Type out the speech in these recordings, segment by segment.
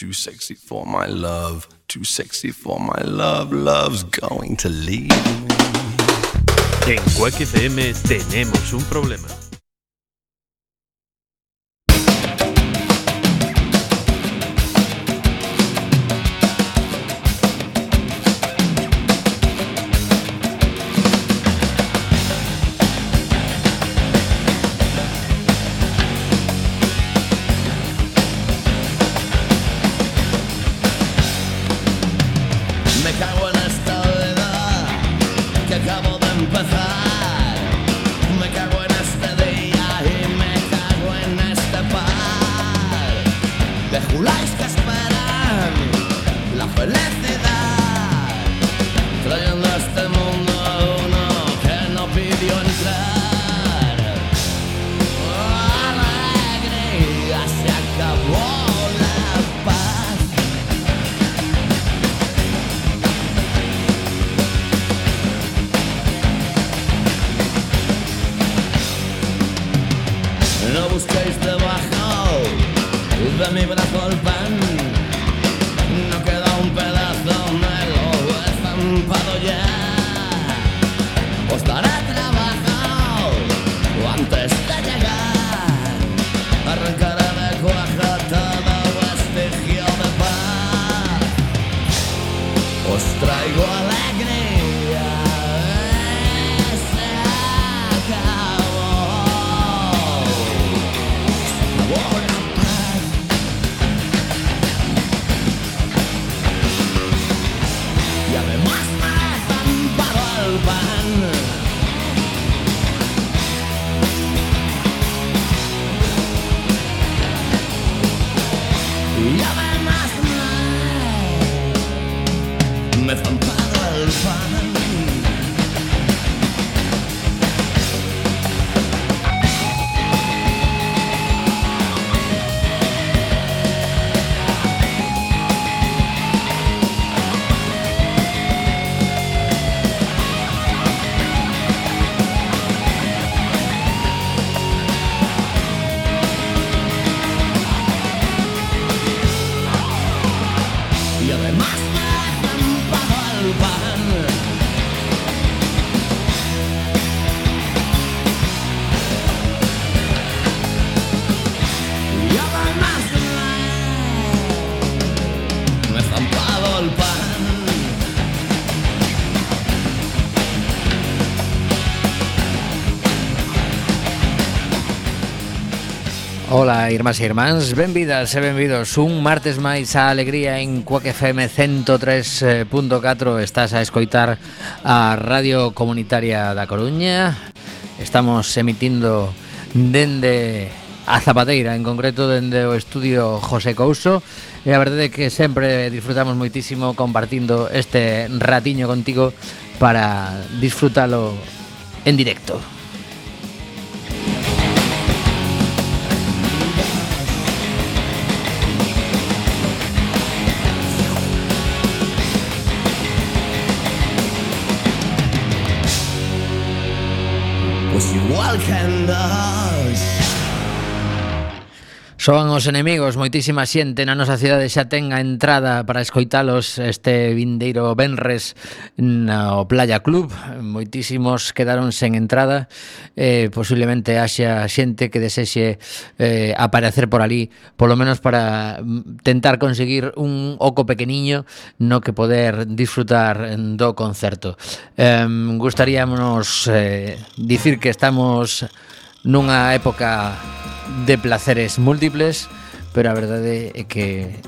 Too sexy for my love, too sexy for my love, love's going to leave me. En Quack FM tenemos un problema. irmás e irmáns Benvidas e benvidos. Un martes máis a alegría en Cuac FM 103.4 Estás a escoitar a Radio Comunitaria da Coruña. Estamos emitindo dende a Zapateira En concreto dende o estudio José Couso. E a verdade é que sempre disfrutamos moitísimo compartindo este ratiño contigo Para disfrutalo en directo. Welcome the house. Son os enemigos, moitísima xente na nosa cidade xa ten a entrada para escoitalos este vindeiro Benres no Playa Club. Moitísimos quedaron sen entrada, eh, posiblemente haxa xente que desexe eh, aparecer por ali, polo menos para mm, tentar conseguir un oco pequeniño no que poder disfrutar do concerto. Eh, gustaríamos eh, dicir que estamos nunha época de placeres múltiples, pero a verdade é que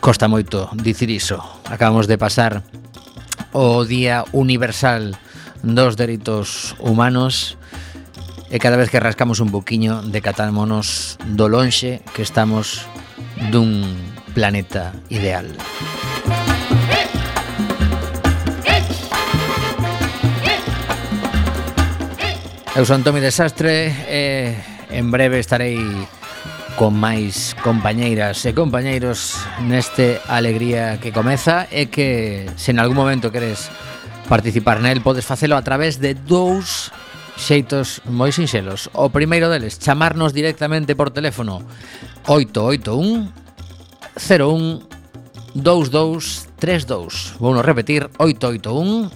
costa moito dicir iso. Acabamos de pasar o Día Universal dos Dereitos Humanos e cada vez que rascamos un boquiño decatámonos do lonxe que estamos dun planeta ideal. Música Eu son Tomi Desastre e en breve estarei con máis compañeiras e compañeiros neste alegría que comeza e que se en algún momento queres participar nel podes facelo a través de dous xeitos moi sinxelos. O primeiro deles, chamarnos directamente por teléfono 881 01 2232. Vou repetir 881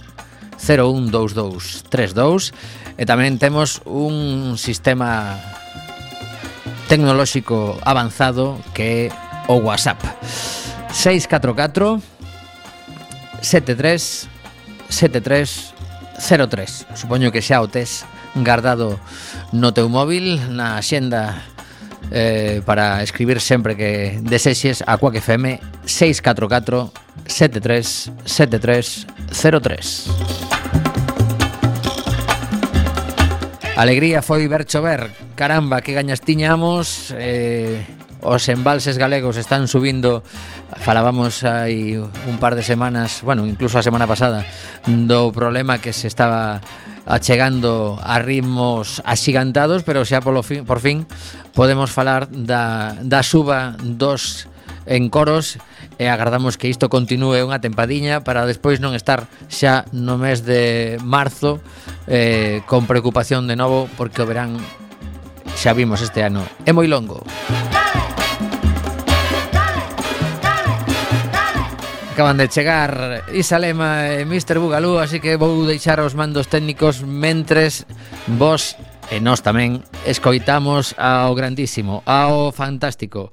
012232 E tamén temos un sistema tecnolóxico avanzado que é o WhatsApp. 644 73 73 03. Supoño que xa o tes guardado no teu móvil, na xenda eh, para escribir sempre que desexes a Quack FM 644 73 73 03. Alegría foi ver chover Caramba, que gañas tiñamos eh, Os embalses galegos están subindo. Falábamos hai un par de semanas Bueno, incluso a semana pasada Do problema que se estaba achegando a ritmos axigantados Pero xa polo fin, por fin podemos falar da, da suba dos en coros e agardamos que isto continúe unha tempadiña para despois non estar xa no mes de marzo eh, con preocupación de novo porque o verán xa vimos este ano é moi longo. acaban de chegar Isalema e Mr. Bugalú Así que vou deixar os mandos técnicos Mentres vos e nós tamén Escoitamos ao grandísimo Ao fantástico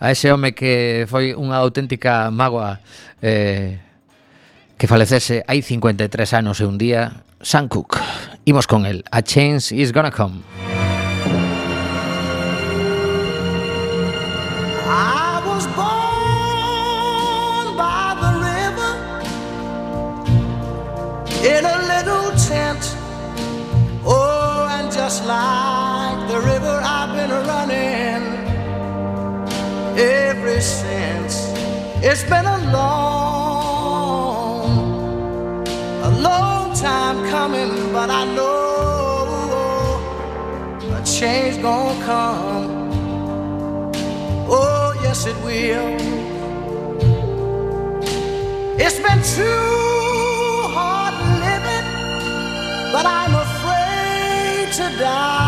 a ese home que foi unha auténtica mágoa eh, que falecese hai 53 anos e un día, Sam Cooke. Imos con el. A Change is Gonna Come. I was born by the river In a little tent Oh, and just like since. It's been a long, a long time coming, but I know a change gonna come. Oh, yes, it will. It's been too hard living, but I'm afraid to die.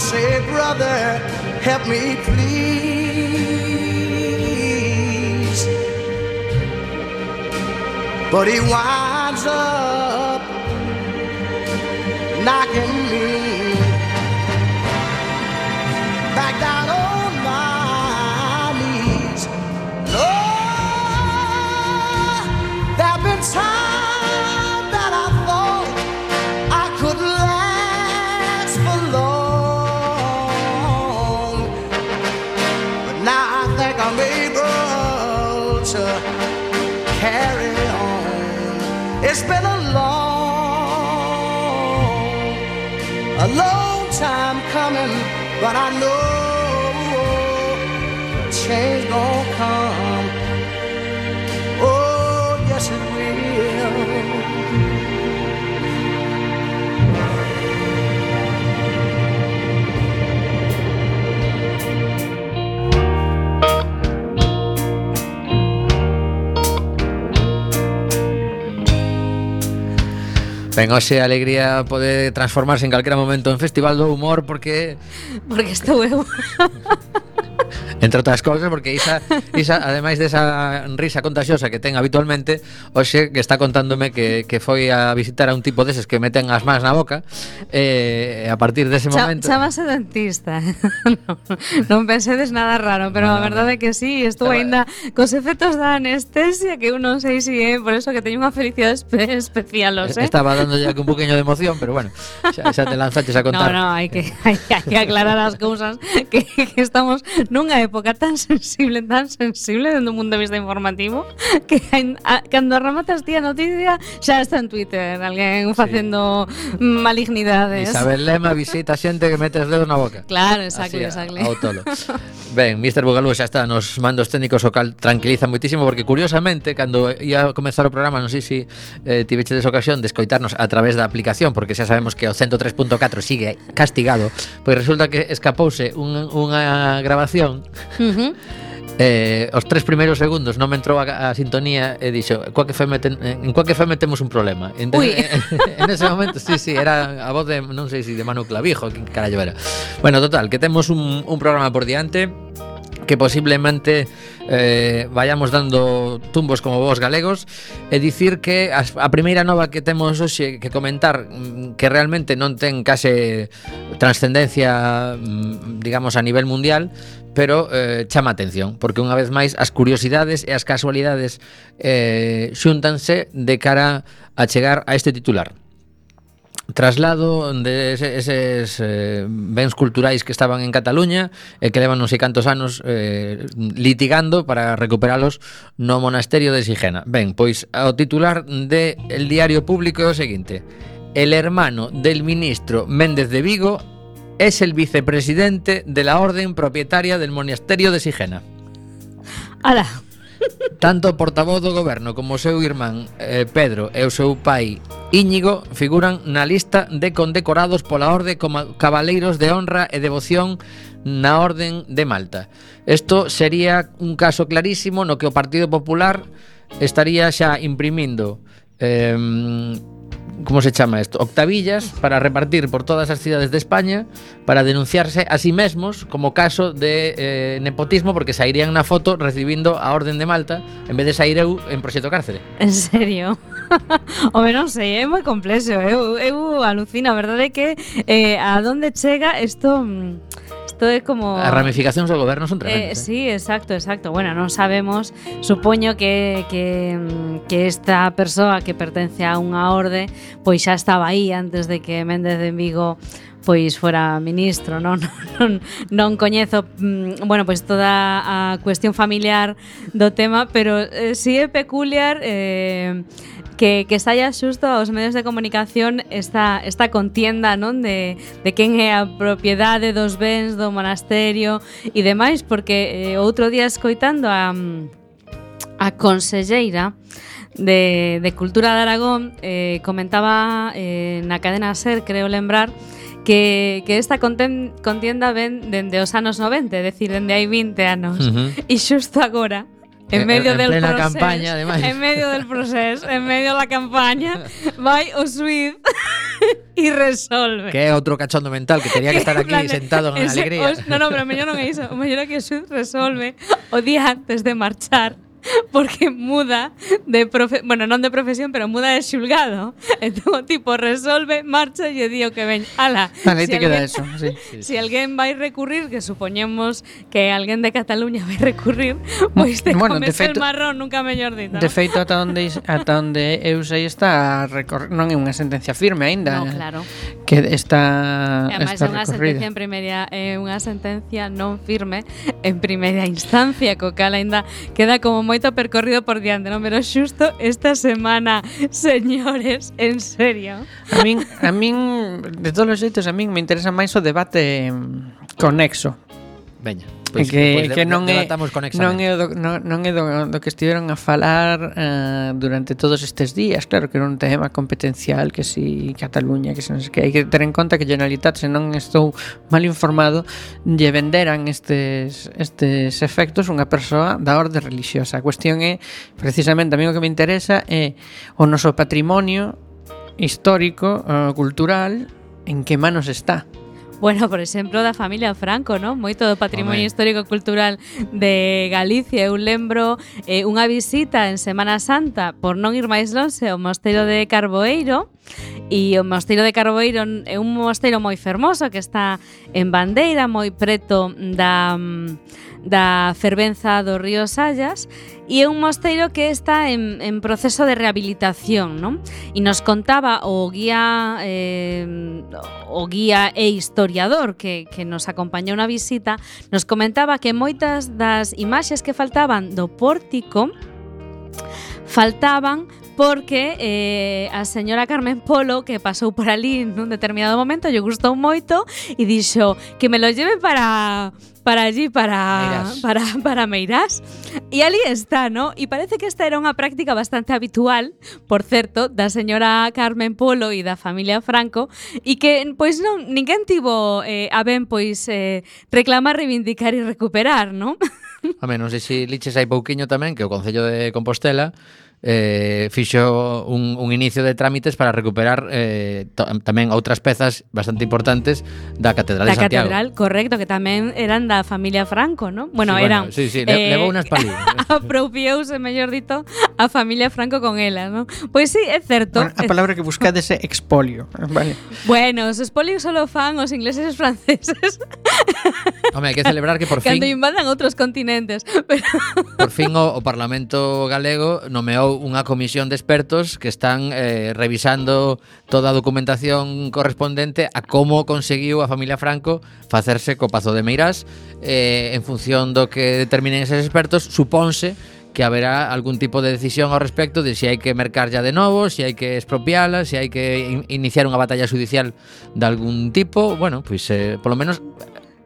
say, Brother, help me please. But he winds up knocking En Oxe Alegría pode transformarse en calquera momento en Festival do Humor porque... Porque estou eu. Entre outras cousas, porque Isa, Isa ademais desa risa contagiosa que ten habitualmente, hoxe que está contándome que, que foi a visitar a un tipo deses que meten as mans na boca, eh, a partir dese momento... Chamase dentista. non, non pensedes nada raro, pero no, a verdade é que sí, estou ainda cos efectos da anestesia que eu non sei si é, eh, por eso que teño unha felicidade espe especial, os, eh? Estaba dando ya un poqueño de emoción, pero bueno, xa, xa te lanzaches a contar. No, no, hai que, hai, hai que aclarar as cousas que, que estamos nunha época época tan sensible, tan sensible dende un mundo de vista informativo que en, a, cando rematas ti a noticia xa está en Twitter alguén facendo sí. malignidades. Isabel Lema visita xente que metes dedo na boca. Claro, exacto, exacto. Ao tolo. Ben, Mr. Bugalú xa está nos mandos técnicos o cal tranquiliza moitísimo porque curiosamente cando ia a comenzar o programa, non sei se si, eh, tiveches ocasión de escoitarnos a través da aplicación porque xa sabemos que o 103.4 sigue castigado, pois resulta que escapouse un, unha grabación Uh -huh. Eh, os tres primeiros segundos non me entrou a, a sintonía e dixo, coa FM ten, eh, en coa que FM temos un problema. Ent Ui. Eh, en ese momento, sí, sí, era a voz de, non sei se si de Manu Clavijo, que carallo era. Bueno, total, que temos un, un programa por diante que posiblemente eh, vayamos dando tumbos como vos galegos. E dicir que a, a primeira nova que temos hoxe que comentar mm, que realmente non ten case transcendencia mm, digamos a nivel mundial pero eh, chama atención porque unha vez máis as curiosidades e as casualidades eh, xúntanse de cara a chegar a este titular traslado de ese, eses eh, bens culturais que estaban en Cataluña e eh, que levan non sei cantos anos eh, litigando para recuperalos no monasterio de Sigena. Ben, pois ao titular de El Diario Público é o seguinte. El hermano del ministro Méndez de Vigo es el vicepresidente de la orden propietaria del monasterio de Sigena. Ala, Tanto o portavoz do goberno como o seu irmán eh, Pedro e o seu pai Íñigo figuran na lista de condecorados pola orde como cabaleiros de honra e devoción na Orden de Malta. Isto sería un caso clarísimo no que o Partido Popular estaría xa imprimindo eh, como se chama isto? Octavillas para repartir por todas as cidades de España para denunciarse a sí mesmos como caso de eh, nepotismo porque sairían na foto recibindo a Orden de Malta en vez de sair eu en Proxeto Cárcere. En serio? Home, non sei, é moi complexo. Eu, eu alucino, a verdade é que eh, a donde chega isto... Esto... Mm, todo é como... As ramificacións do goberno son tremendas. Eh, eh? Sí, exacto, exacto. Bueno, non sabemos, supoño que, que, que esta persoa que pertence a unha orde, pois xa estaba aí antes de que Méndez de Vigo pois fora ministro, non non, non coñezo, mm, bueno, pois toda a cuestión familiar do tema, pero eh, si é peculiar eh que, que saia xusto aos medios de comunicación esta, esta contienda non de, de quen é a propiedade dos bens do monasterio e demais, porque eh, outro día escoitando a, a conselleira de, de Cultura de Aragón eh, comentaba eh, na cadena SER, creo lembrar, que, que esta contienda ven dende os anos 90, é dicir, dende hai 20 anos. Uh -huh. E xusto agora en medio en del plena campaña, ademais. En medio del proceso, en medio da campaña, vai o Suiz e resolve. Que é outro cachondo mental que tería que estar aquí plan, sentado en ese, alegría. Os, no, no, pero mellor non é iso. O mellor é que o Suiz resolve o día antes de marchar porque muda de profe bueno, non de profesión, pero muda de xulgado. Entón o tipo resolve, marcha e di o que ven. Ala. Vale, si te alguén, queda eso, sí. Si alguén vai recurrir, que supoñemos que alguén de Cataluña vai recurrir, mm, pois te bueno, comes de feito, el marrón nunca mellor dito. De feito ata onde ata onde eu sei está recor non é unha sentencia firme aínda. No, claro que esta Ademais, esta é unha recorrida. sentencia en primeira é unha sentencia non firme en primeira instancia, co cal ainda queda como moito percorrido por diante, non? Pero xusto esta semana, señores, en serio. A min, a min de todos os xeitos a min me interesa máis o debate conexo, Veña. Pois, que, pois que non é non é do, non, non é do, do que estiveron a falar uh, durante todos estes días, claro que era un tema competencial que si Cataluña, que se non sei que hai que ter en conta que Generalitat, se non estou mal informado, lle venderan estes estes efectos unha persoa da orde religiosa. A cuestión é precisamente a mí o que me interesa é o noso patrimonio histórico, uh, cultural, en que manos está Bueno, por exemplo, da familia Franco, non? Moito do patrimonio Home. histórico cultural de Galicia, eu lembro eh, unha visita en Semana Santa por non ir máis longe ao mosteiro de Carboeiro, E o Mosteiro de Carboeiro é un mosteiro moi fermoso que está en Bandeira, moi preto da mm, da fervenza do río Sallas e é un mosteiro que está en, en proceso de rehabilitación, non? E nos contaba o guía eh, o guía e historiador que, que nos acompañou na visita, nos comentaba que moitas das imaxes que faltaban do pórtico faltaban porque eh, a señora Carmen Polo que pasou por ali nun determinado momento lle gustou moito e dixo que me lo lleve para para allí para Meirás. para para Meirás e ali está, ¿no? E parece que esta era unha práctica bastante habitual, por certo, da señora Carmen Polo e da familia Franco e que pois non ninguén tivo eh, a ben pois eh, reclamar, reivindicar e recuperar, ¿no? A menos, non sei se liches hai pouquiño tamén que o Concello de Compostela eh, fixo un, un inicio de trámites para recuperar eh, tamén outras pezas bastante importantes da Catedral da de Santiago. Da Catedral, correcto, que tamén eran da familia Franco, ¿no? Bueno, sí, eran... Bueno, sí, sí, eh, levou unhas palías. Eh. Apropiouse, mellor dito, a familia Franco con ela, ¿no? Pois sí, é certo. Bueno, a palabra que buscades é expolio. Eh, vale. Bueno, os expolios solo fan os ingleses e os franceses. Home, hai que celebrar que por fin... Cando invadan outros continentes. Pero... Por fin o, o Parlamento Galego nomeou unha comisión de expertos que están eh, revisando toda a documentación correspondente a como conseguiu a familia Franco facerse co Pazo de Meirás. Eh, en función do que determinen eses expertos supónse que haberá algún tipo de decisión ao respecto de se si hai que mercar ya de novo, se si hai que expropiala, se si hai que in iniciar unha batalla judicial de algún tipo, bueno, pois pues, eh, polo menos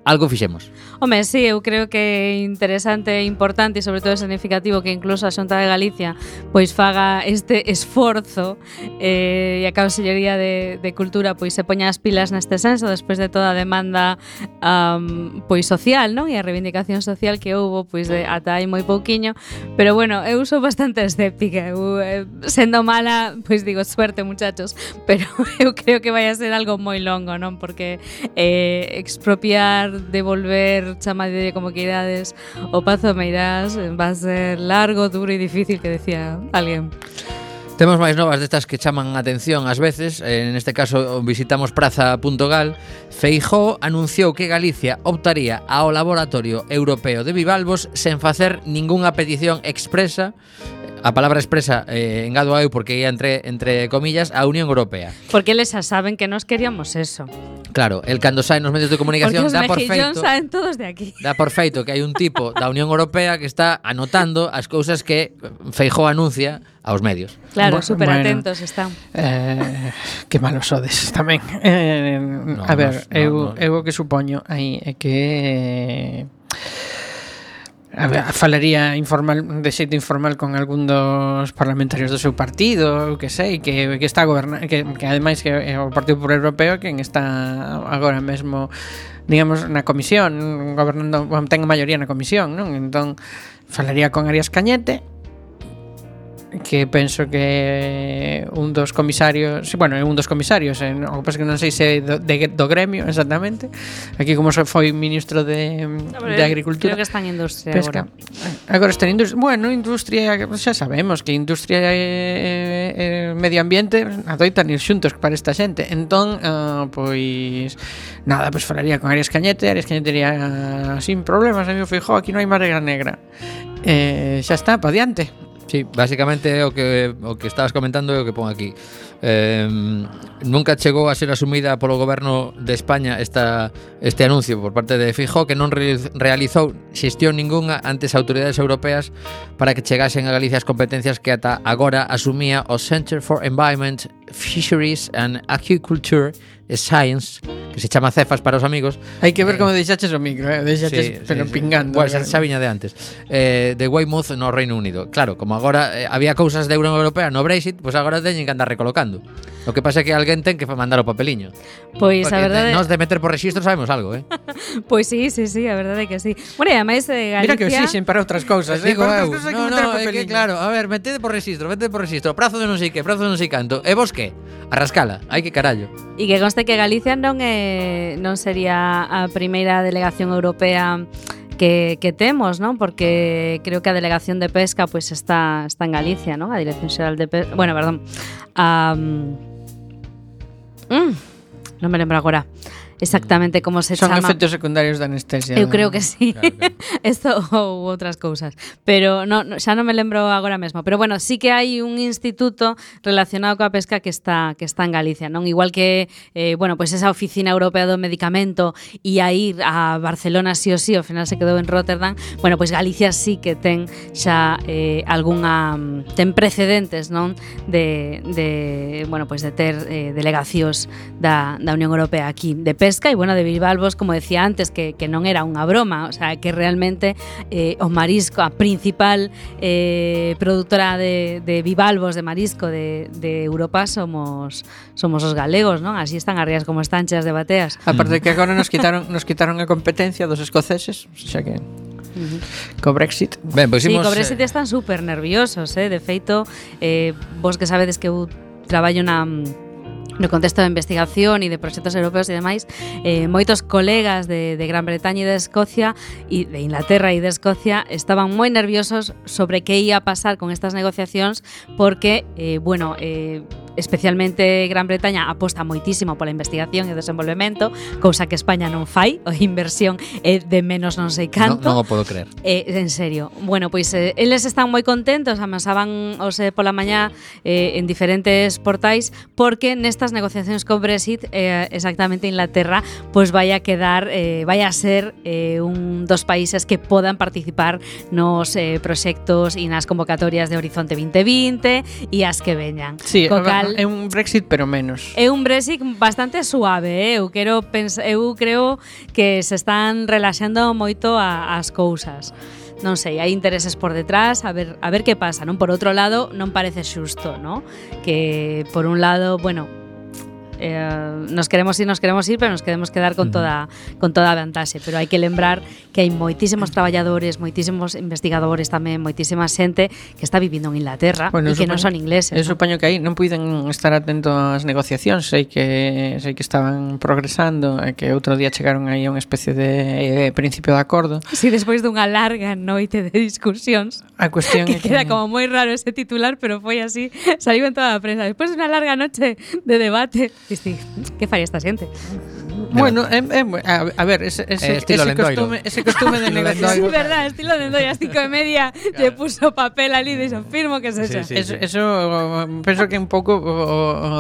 algo fixemos. Home, sí, eu creo que é interesante, importante e sobre todo significativo que incluso a Xunta de Galicia pois faga este esforzo eh, e a Consellería de, de Cultura pois se poña as pilas neste senso despois de toda a demanda um, pois social, non? E a reivindicación social que houbo pois de, ata hai moi pouquiño, pero bueno, eu sou bastante escéptica. Eu, eh, sendo mala, pois digo suerte, muchachos, pero eu creo que vai a ser algo moi longo, non? Porque eh, expropiar devolver, chamalle como queirades, o Pazo Meirás va a ser largo, duro e difícil que decía alguén. Temos máis novas destas que chaman atención ás veces, eh, en este caso visitamos praza.gal. Feijó anunciou que Galicia optaría ao Laboratorio Europeo de Bivalvos sen facer ningunha petición expresa a palabra expresa eh, engado eu porque ia entre entre comillas a Unión Europea. Porque eles xa saben que nos queríamos eso. Claro, el cando sai nos medios de comunicación da dá por feito. saen todos de aquí. Dá por feito que hai un tipo da Unión Europea que está anotando as cousas que Feijó anuncia aos medios. Claro, bueno, super atentos bueno, están. Eh, que malos sodes tamén. Eh, no, a ver, no, eu, no, no. eu o que supoño aí é que eh, A ver, falaría informal de xeito informal con algún dos parlamentarios do seu partido, que sei, que, que está goberna que, que ademais que é o Partido Popular Europeo quen está agora mesmo digamos na comisión, gobernando, ten a maioría na comisión, non? Entón falaría con Arias Cañete, que penso que un dos comisarios, sí, bueno, un dos comisarios, eh, o que pasa que non sei se do, de, do gremio exactamente. Aquí como se foi ministro de, de Agricultura. Creo que está en industria pesca. agora. Agora está en industria. Bueno, industria, xa sabemos que industria e, e, medio ambiente adoitan ir xuntos para esta xente. Entón, uh, pois nada, pois falaría con Arias Cañete, Arias Cañete diría ah, sin problemas, amigo Fijó, aquí non hai marega negra. Eh, xa está, pa diante. Sí, basicamente o que o que estabas comentando é o que pon aquí. Eh, nunca chegou a ser asumida polo goberno de España esta este anuncio por parte de Fijo que non realizou xestión ningunha ante as autoridades europeas para que chegasen a Galicia as competencias que ata agora asumía o Center for Environment, Fisheries and Aquaculture Science, que se chama Cefas para os amigos. Hai que ver eh, como deixaches o micro, eh? deixaches sí, pero sí, pingando. Bueno, xa, xa viña de antes. Eh, de Weymouth no Reino Unido. Claro, como agora eh, había cousas de Unión Europea no Brexit, pois pues agora teñen que andar recolocando. O que pasa é que alguén ten que mandar o papeliño. Pois Porque a verdade... Nós de meter por registro sabemos algo, eh? pois sí, sí, sí, a verdade é que sí. Bueno, e ademais de Galicia... Mira que osixen para outras cousas, eh? Digo, eu, no, no, é que claro, a ver, metede por registro, metede por registro, prazo de non sei que, prazo de non sei canto, e vos que? Arrascala, hai que carallo. E que conste que Galicia non é non sería a primeira delegación europea que, que temos, non? Porque creo que a Delegación de Pesca pois pues, está está en Galicia, non? A Dirección Xeral de Pesca, bueno, perdón. Um, mm, non me lembro agora exactamente como se Son chama. Son efectos secundarios da anestesia. Eu creo que sí. Claro, claro. Esto ou outras cousas. Pero no, no, xa non me lembro agora mesmo. Pero bueno, sí que hai un instituto relacionado coa pesca que está que está en Galicia, non? Igual que eh, bueno, pues esa oficina europea do medicamento e a ir a Barcelona sí o sí, ao final se quedou en Rotterdam. Bueno, pois pues Galicia sí que ten xa eh, algunha ten precedentes, non? De, de bueno, pois pues de ter eh, delegacións da, da Unión Europea aquí de pesca Huesca e, bueno, de Bilbalbos, como decía antes, que, que non era unha broma, o sea, que realmente eh, o marisco, a principal eh, produtora de, de Bivalvos de marisco de, de Europa somos somos os galegos, non? Así están as rías como están cheas de bateas. Aparte que mm. agora nos quitaron nos quitaron a competencia dos escoceses, xa que Co Brexit. Ben, pois imos, sí, co Brexit eh... están super nerviosos, eh? De feito, eh, vos que sabedes que eu traballo na no contexto de investigación e de proxectos europeos e demais eh, moitos colegas de, de Gran Bretaña e de Escocia e de Inglaterra e de Escocia estaban moi nerviosos sobre que ia pasar con estas negociacións porque, eh, bueno, eh, especialmente Gran Bretaña aposta moitísimo pola investigación e o desenvolvemento, cousa que España non fai, a inversión é de menos non sei non, canto. non o podo creer. Eh, en serio. Bueno, pois eh, eles están moi contentos, amasaban os eh, pola mañá eh, en diferentes portais porque nestas negociacións co Brexit eh, exactamente Inglaterra pois vai a quedar eh, vai a ser eh, un dos países que podan participar nos eh, proxectos e nas convocatorias de Horizonte 2020 e as que veñan. Sí, final. É un Brexit pero menos. É un Brexit bastante suave, eh? eu quero pens eu creo que se están relaxando moito a, as cousas. Non sei, hai intereses por detrás, a ver a ver que pasa, non? Por outro lado, non parece xusto, ¿no? Que por un lado, bueno, eh, nos queremos ir, nos queremos ir, pero nos queremos quedar con toda con toda a vantaxe, pero hai que lembrar que hai moitísimos traballadores, moitísimos investigadores tamén, moitísima xente que está vivindo en Inglaterra bueno, e que non son ingleses. Eu ¿no? supoño que aí non puiden estar atentos ás negociacións, sei que sei que estaban progresando, e que outro día chegaron aí a unha especie de, de principio de acordo. Si sí, despois dunha larga noite de discusións. A cuestión que, que queda como moi raro ese titular, pero foi así, saíu en toda a prensa. Despois dunha larga noche de debate, sí. ¿qué faría esta gente? Bueno, é, é, a ver, ese, ese, eh, ese costume, ese costume de negociar. Sí, verdad, estilo lendoiro, as cinco e media claro. lle puso papel ali, dixo, firmo que se xa. Sí, sí, eso, sí. eso penso que un pouco o, o,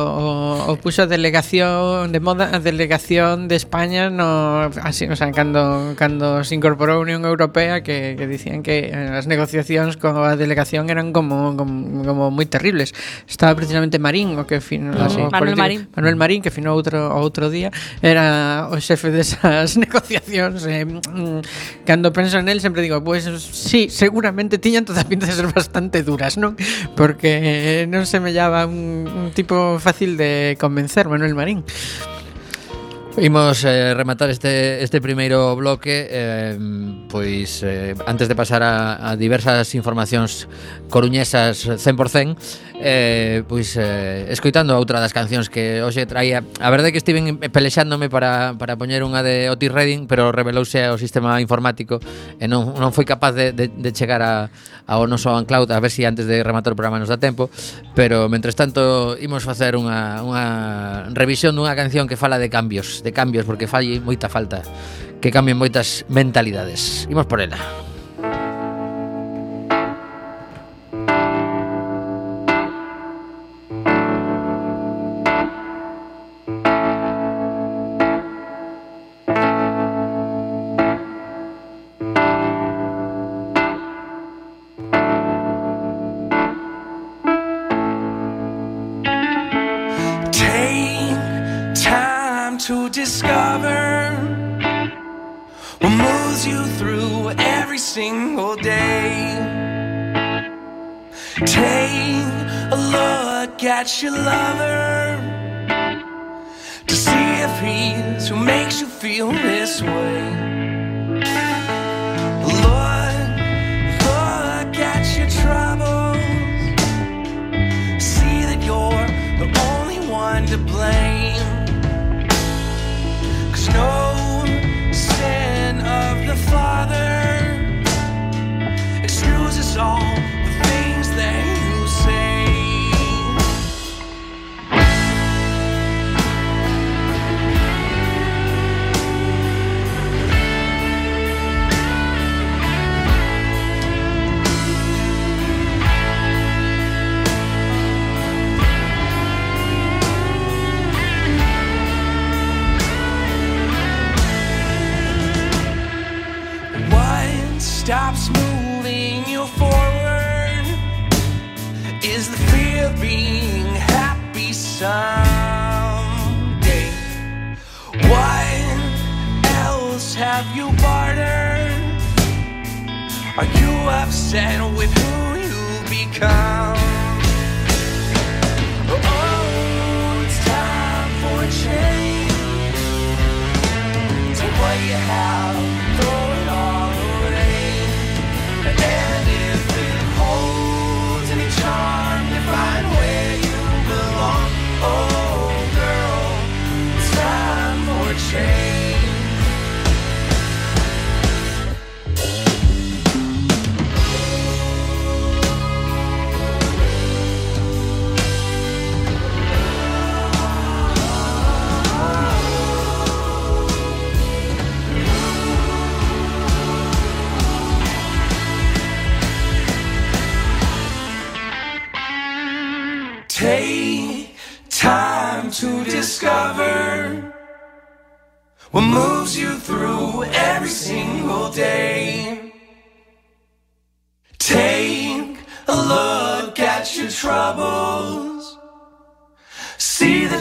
o, o puxo a delegación de moda, a delegación de España no así, o sea, cando cando se incorporou a Unión Europea que, que dicían que eh, as negociacións con a delegación eran como como, como moi terribles. Estaba precisamente Marín, o que fin, ah, no, así, Manuel político, Marín. Manuel Marín que finou outro outro día era o xefe desas negociacións eh, mm, cando penso en el sempre digo pois pues, sí, seguramente tiñan toda a pinta de ser bastante duras non? Porque eh, non se me llaba un, un tipo fácil de convencer Manuel Marín. Imos eh, rematar este, este primeiro bloque eh, Pois eh, antes de pasar a, a diversas informacións coruñesas 100% eh, pois eh, escoitando outra das cancións que hoxe traía. A verdade é que estiven pelexándome para, para poñer unha de Otis Redding, pero revelouse ao sistema informático e non, non foi capaz de, de, de chegar a, ao noso Ancloud, a ver se si antes de rematar o programa nos dá tempo, pero mentres tanto imos facer unha, unha revisión dunha canción que fala de cambios, de cambios, porque fai moita falta que cambien moitas mentalidades. Imos por ela.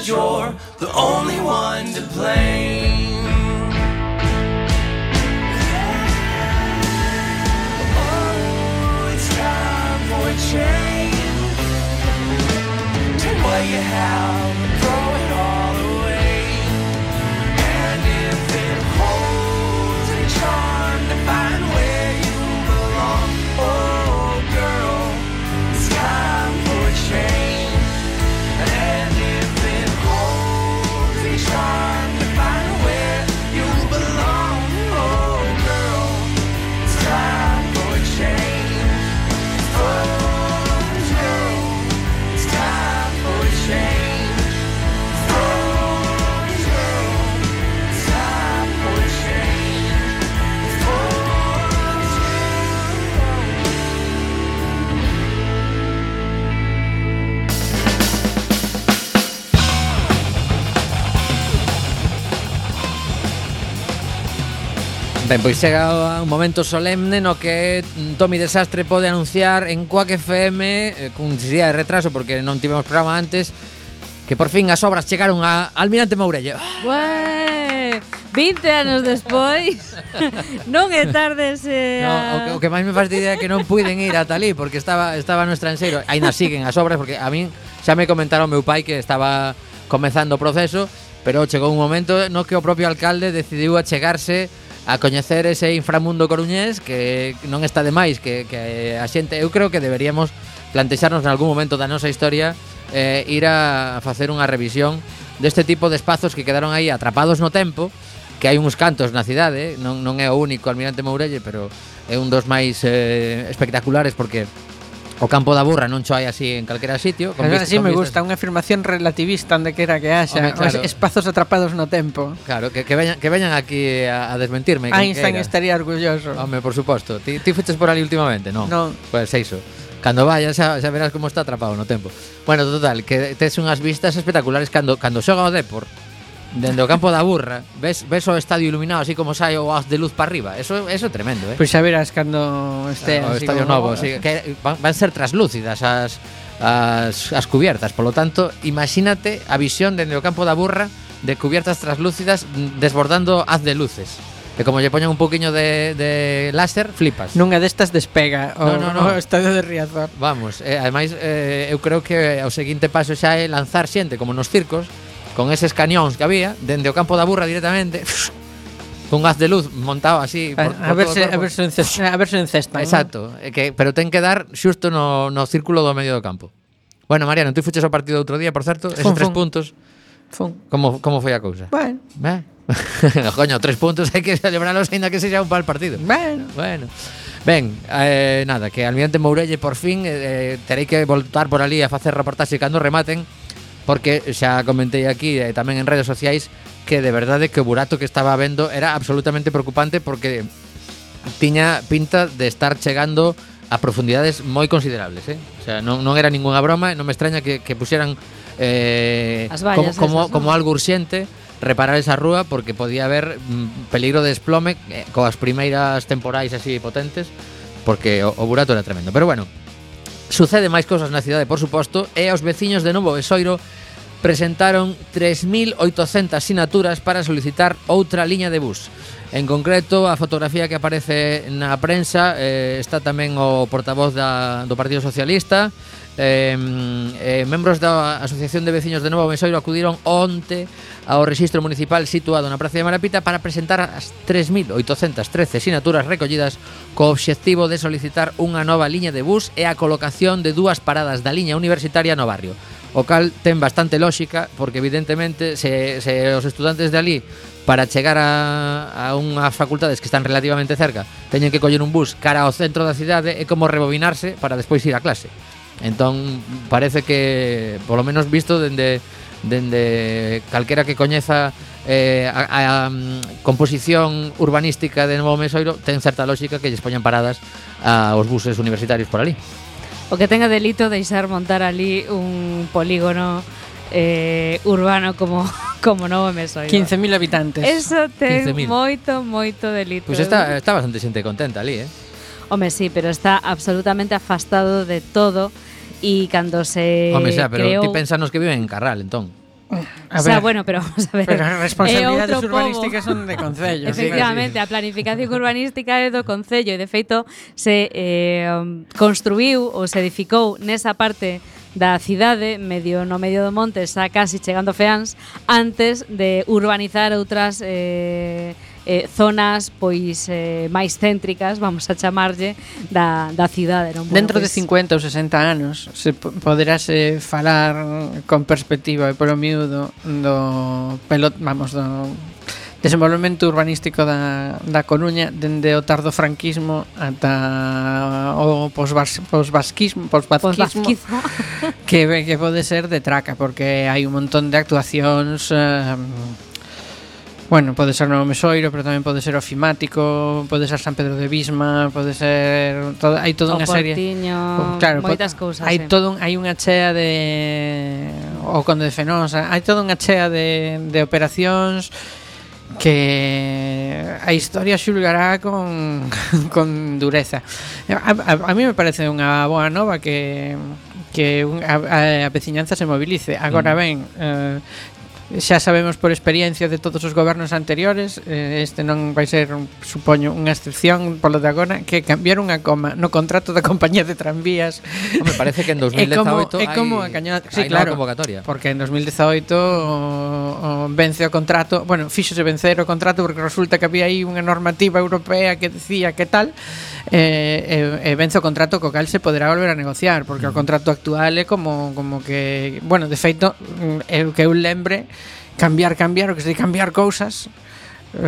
That you're the only one to blame. Oh, it's time for a change. Take what you have, Ben, pois chega un momento solemne no que mm, Tommy Desastre pode anunciar en Quack FM eh, cun día de retraso porque non tivemos programa antes que por fin as obras chegaron a Almirante Mourelle. Ué, 20 anos despois non é tarde se no, o que, o que máis me fastidia é que non puiden ir ata ali porque estaba estaba no estranxeiro. Aínda siguen as obras porque a min xa me comentaron meu pai que estaba comezando o proceso, pero chegou un momento no que o propio alcalde decidiu achegarse chegarse a coñecer ese inframundo coruñés que non está de máis que, que a xente, eu creo que deberíamos plantexarnos en algún momento da nosa historia eh, ir a facer unha revisión deste tipo de espazos que quedaron aí atrapados no tempo que hai uns cantos na cidade, non, non é o único Almirante Mourelle, pero é un dos máis eh, espectaculares porque O campo da burra non cho hai así en calquera sitio. Con Pero así me gusta, unha afirmación relativista onde quera que haxa, Home, claro. espazos atrapados no tempo. Claro, que, que, veñan, que veñan aquí a, a desmentirme. Einstein estaría orgulloso. Home, por suposto. Ti, ti fuches por ali últimamente, non? Non. Pois pues, é iso. Cando vayas xa, xa verás como está atrapado no tempo. Bueno, total, que tes unhas vistas espectaculares cando cando xoga o Depor Dende o campo da burra ves, ves o estadio iluminado así como sai o haz de luz para arriba. Eso, eso é tremendo, eh? Pois pues xa verás cando este ah, O estadio novo, novo sí, que van, van ser traslúcidas as, as, as cubiertas. Polo tanto, imagínate a visión dende o campo da burra De cubiertas traslúcidas mm, desbordando haz de luces. Que como lle poñan un poquinho de, de láser, flipas. Nunha destas despega o, no, no, no. o estadio de Riazor. Vamos, eh, ademais eh, eu creo que o seguinte paso xa é lanzar xente como nos circos con eses cañóns que había, dende o campo da burra directamente, cun haz de luz montado así por, a, a, verse, a verse a verse en cesta. Exacto, ¿no? que pero ten que dar xusto no no círculo do medio do campo. Bueno, Mariano, tú fuches ao partido outro día, por certo, esos fun, tres fun. puntos. Fun. Como como foi a cousa? Bueno. Eh? Coño, tres puntos hai que celebrarlos aínda que sexa un pal partido. Bueno, bueno. Ben, eh, nada, que Almirante Mourelle por fin eh, terei que voltar por ali a facer reportaxe cando rematen porque xa comentei aquí e tamén en redes sociais que de verdade que o burato que estaba vendo era absolutamente preocupante porque tiña pinta de estar chegando a profundidades moi considerables, eh? O sea, non, non era ningunha broma e non me extraña que, que pusieran eh, As vallas como, como, esas, ¿no? como algo urxente reparar esa rúa porque podía haber mm, peligro de desplome eh, coas primeiras temporais así potentes porque o, o burato era tremendo. Pero bueno, Sucede máis cousas na cidade, por suposto, e os veciños de Novo Besoiro presentaron 3.800 sinaturas para solicitar outra liña de bus. En concreto, a fotografía que aparece na prensa eh, está tamén o portavoz da, do Partido Socialista, Eh, eh, membros da Asociación de Veciños de Novo Mesoiro acudiron onte ao rexistro municipal situado na Praza de Marapita para presentar as 3.813 sinaturas recollidas co obxectivo de solicitar unha nova liña de bus e a colocación de dúas paradas da liña universitaria no barrio. O cal ten bastante lógica porque evidentemente se, se os estudantes de ali para chegar a, a unhas facultades que están relativamente cerca teñen que coller un bus cara ao centro da cidade é como rebobinarse para despois ir a clase. Entón parece que polo menos visto dende dende calquera que coñeza eh, a, a, a mm, composición urbanística de Novo Mesoiro ten certa lógica que lles poñan paradas aos buses universitarios por ali. O que tenga delito deixar montar ali un polígono eh, urbano como como Novo Mesoiro. 15.000 habitantes. Eso ten moito, moito delito. Pois pues está, está bastante xente contenta ali, eh? Home, sí, pero está absolutamente afastado de todo e cando se Home, xa, pero creou... ti pensanos que viven en Carral, entón. Eh, a ver, o sea, bueno, pero vamos a ver. Pero as eh, responsabilidades é urbanísticas son de concello. Efectivamente, a planificación urbanística é do concello e de feito se eh, construiu ou se edificou nesa parte da cidade, medio no medio do monte, xa casi chegando a Feans, antes de urbanizar outras eh, eh, zonas pois eh, máis céntricas, vamos a chamarlle, da, da cidade. Non? Bueno, Dentro pois... de 50 ou 60 anos se poderase falar con perspectiva e polo miúdo do pelot, vamos, do desenvolvemento urbanístico da, da Coruña dende o tardo franquismo ata o posvasquismo posvasquismo que, que pode ser de traca porque hai un montón de actuacións eh, Bueno, pode ser no Mesoiro, pero tamén pode ser Ofimático, pode ser San Pedro de Bisma, pode ser todo, hai toda unha serie. Portiño, claro, moitas cousas. Hai sí. todo hai unha chea de o Conde de Fenosa, hai toda unha chea de de operacións que a historia xulgará con, con dureza. A, a, a mí me parece unha boa nova que que un, a, a, a veciñanza se movilice. Agora mm. ben, eh, xa sabemos por experiencia de todos os gobernos anteriores, eh, este non vai ser, supoño, unha excepción polo de agora, que cambiar unha coma no contrato da compañía de tranvías. Me parece que en 2018 é como, é como a caña, sí, claro, convocatoria. Porque en 2018 o, o, vence o contrato, bueno, fíxose vencer o contrato porque resulta que había aí unha normativa europea que decía que tal, eh, eh, eh e, e vence o contrato co cal se poderá volver a negociar porque o mm. contrato actual é como, como que bueno, de feito é o que eu lembre cambiar, cambiar, o que se cambiar cousas